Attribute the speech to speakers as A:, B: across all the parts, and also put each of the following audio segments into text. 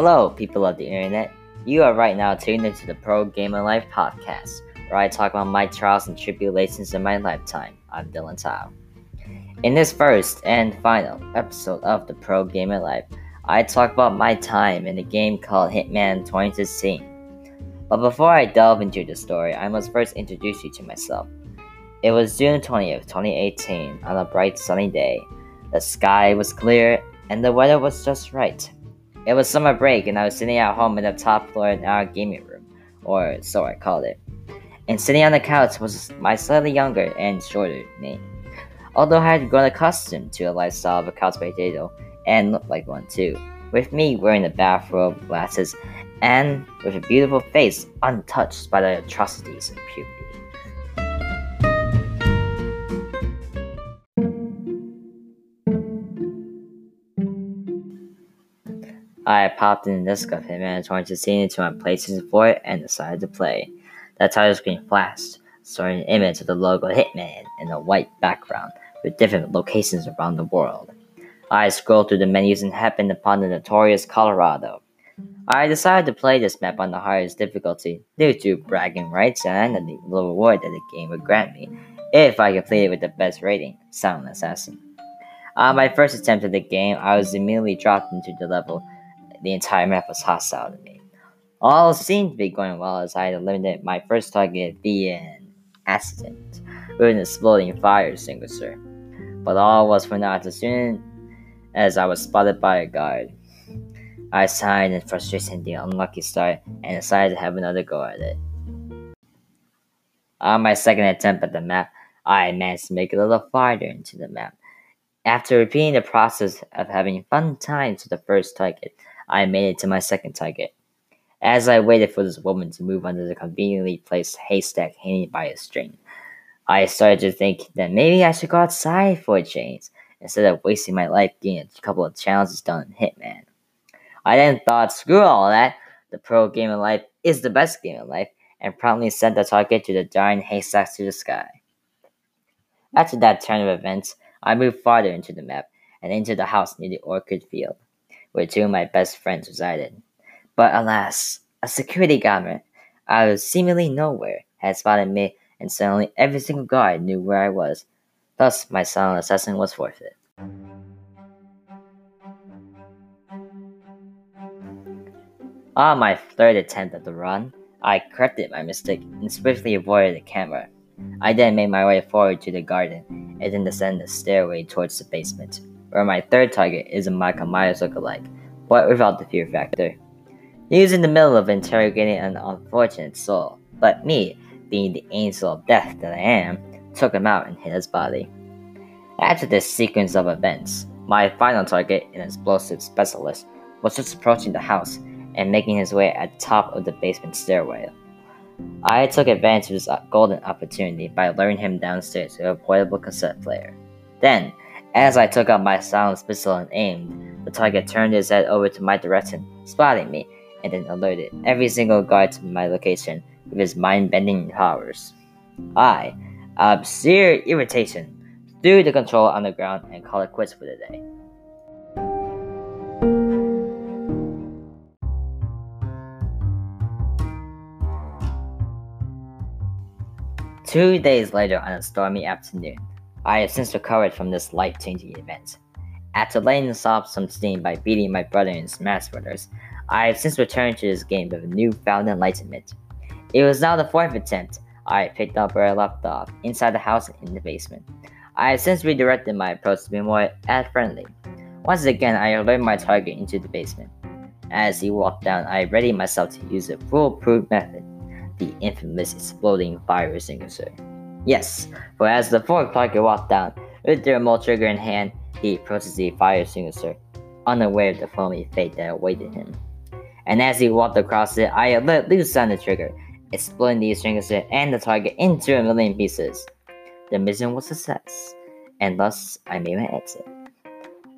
A: Hello, people of the internet. You are right now tuned into the Pro Gamer Life podcast, where I talk about my trials and tribulations in my lifetime. I'm Dylan Tao. In this first and final episode of the Pro Gamer Life, I talk about my time in a game called Hitman 2016. But before I delve into the story, I must first introduce you to myself. It was June 20th, 2018, on a bright sunny day. The sky was clear and the weather was just right. It was summer break, and I was sitting at home in the top floor in our gaming room, or so I called it. And sitting on the couch was my slightly younger and shorter me. Although I had grown accustomed to a lifestyle of a couch potato and looked like one too, with me wearing a bathrobe, glasses, and with a beautiful face untouched by the atrocities of puberty. I popped in the disc of Hitman 2016 into my PlayStation 4 and decided to play. The title screen flashed, showing an image of the logo Hitman in a white background with different locations around the world. I scrolled through the menus and happened upon the notorious Colorado. I decided to play this map on the highest difficulty due to bragging rights and the reward that the game would grant me if I completed with the best rating, Silent Assassin. On my first attempt at the game, I was immediately dropped into the level the entire map was hostile to me. All seemed to be going well as I eliminated my first target via an accident with an exploding fire extinguisher. But all was for naught as soon as I was spotted by a guard. I sighed in frustration at the unlucky start and decided to have another go at it. On my second attempt at the map, I managed to make it a little farther into the map. After repeating the process of having fun times with the first target, I made it to my second target. As I waited for this woman to move under the conveniently placed haystack hanging by a string, I started to think that maybe I should go outside for a change instead of wasting my life getting a couple of challenges done in Hitman. I then thought, screw all that, the pro game of life is the best game of life, and promptly sent the target to the darn haystacks to the sky. After that turn of events, I moved farther into the map and into the house near the orchid field where two of my best friends resided. But alas, a security guard out of seemingly nowhere had spotted me, and suddenly every single guard knew where I was. Thus, my silent assassin was forfeit. On my third attempt at the run, I corrected my mistake and swiftly avoided the camera. I then made my way forward to the garden and then descended the stairway towards the basement where my third target is a Michael Myers lookalike, but without the fear factor. He is in the middle of interrogating an unfortunate soul, but me, being the angel of death that I am, took him out and his body. After this sequence of events, my final target, an explosive specialist, was just approaching the house and making his way at the top of the basement stairway. I took advantage of this golden opportunity by luring him downstairs with a portable cassette player. Then, as I took out my silenced pistol and aimed, the target turned his head over to my direction, spotting me, and then alerted every single guard to my location with his mind-bending powers. I, out of sheer irritation, threw the control on the ground and called it quits for the day. Two days later on a stormy afternoon, I have since recovered from this life changing event. After letting off some steam by beating my brother in Smash Brothers, I have since returned to this game with newfound enlightenment. It was now the fourth attempt I picked up where I left off, inside the house in the basement. I have since redirected my approach to be more ad friendly. Once again, I alerted my target into the basement. As he walked down, I readied myself to use a foolproof method the infamous exploding fire extinguisher. Yes, for as the fourth target walked down, with the remote trigger in hand, he approaches the fire extinguisher, unaware of the foamy fate that awaited him. And as he walked across it, I let loose on the trigger, exploding the extinguisher and the target into a million pieces. The mission was a success, and thus I made my exit.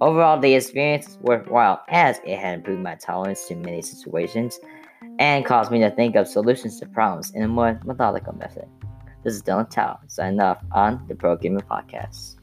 A: Overall, the experience was worthwhile as it had improved my tolerance to many situations and caused me to think of solutions to problems in a more methodical method. This is Dylan Tao, signing off on the Pro Gamer Podcast.